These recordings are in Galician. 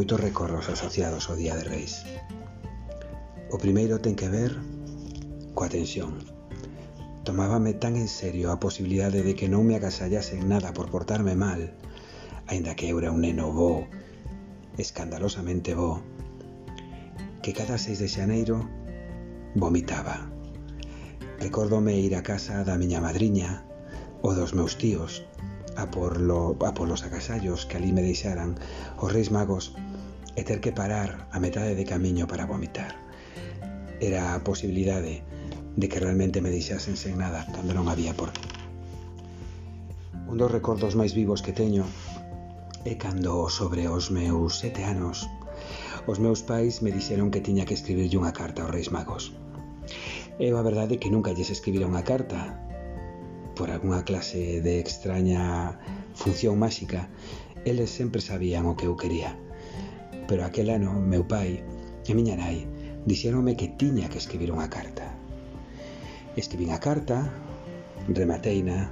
moitos recordos asociados ao Día de Reis. O primeiro ten que ver coa tensión. Tomábame tan en serio a posibilidade de que non me agasallasen nada por portarme mal, aínda que eu era un neno bo, escandalosamente bo, que cada 6 de xaneiro vomitaba. Recórdome ir a casa da miña madriña ou dos meus tíos, a, por lo, a por los agasallos que ali me deixaran os reis magos e ter que parar a metade de camiño para vomitar. Era a posibilidade de que realmente me deixasen sen nada cando non había por qué. Un dos recordos máis vivos que teño é cando sobre os meus sete anos os meus pais me dixeron que tiña que escribirlle unha carta aos reis magos. Eu a verdade que nunca lles escribira unha carta, por algunha clase de extraña función máxica, eles sempre sabían o que eu quería. Pero aquel ano, meu pai e miña nai dixeronme que tiña que escribir unha carta. Escribín a carta, remateina,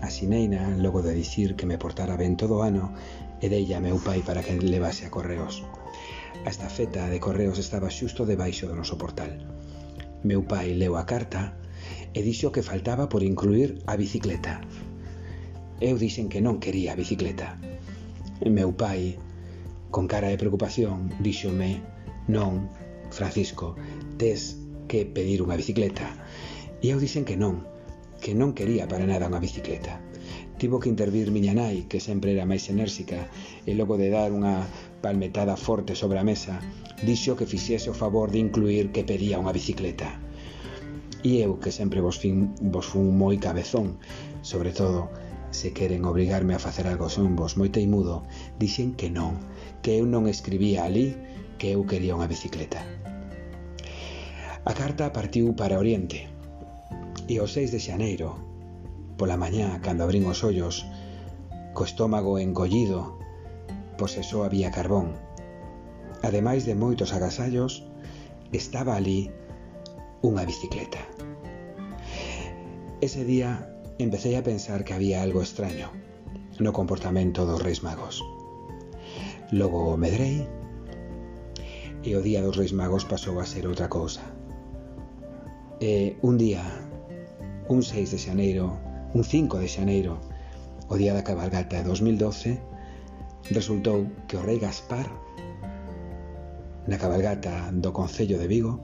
asineina, logo de dicir que me portara ben todo o ano, e deilla a meu pai para que levase a correos. A estafeta de correos estaba xusto debaixo do noso portal. Meu pai leu a carta e dixo que faltaba por incluir a bicicleta. Eu dixen que non quería a bicicleta. E meu pai, con cara de preocupación, díxome Non, Francisco, tes que pedir unha bicicleta. E eu dixen que non, que non quería para nada unha bicicleta. Tivo que intervir miña nai, que sempre era máis enérxica, e logo de dar unha palmetada forte sobre a mesa, dixo que fixese o favor de incluir que pedía unha bicicleta. E eu que sempre vos, fin, vos fun moi cabezón, sobre todo se queren obrigarme a facer algo son vos moi teimudo, dixen que non, que eu non escribía ali que eu quería unha bicicleta. A carta partiu para Oriente e o 6 de xaneiro, pola mañá, cando abrín os ollos, co estómago engollido, pois só había carbón. Ademais de moitos agasallos, estaba ali unha bicicleta. Ese día empecé a pensar que había algo extraño no comportamento dos reis magos. Logo medrei e o día dos reis magos pasou a ser outra cousa. E eh, un día, un 6 de xaneiro, un 5 de xaneiro, o día da cabalgata de 2012, resultou que o rei Gaspar, na cabalgata do Concello de Vigo,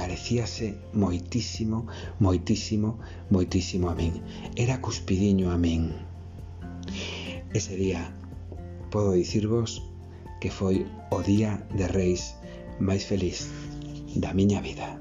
parecíase moitísimo, moitísimo, moitísimo a min. Era cuspidiño a min. Ese día, podo dicirvos que foi o día de reis máis feliz da miña vida.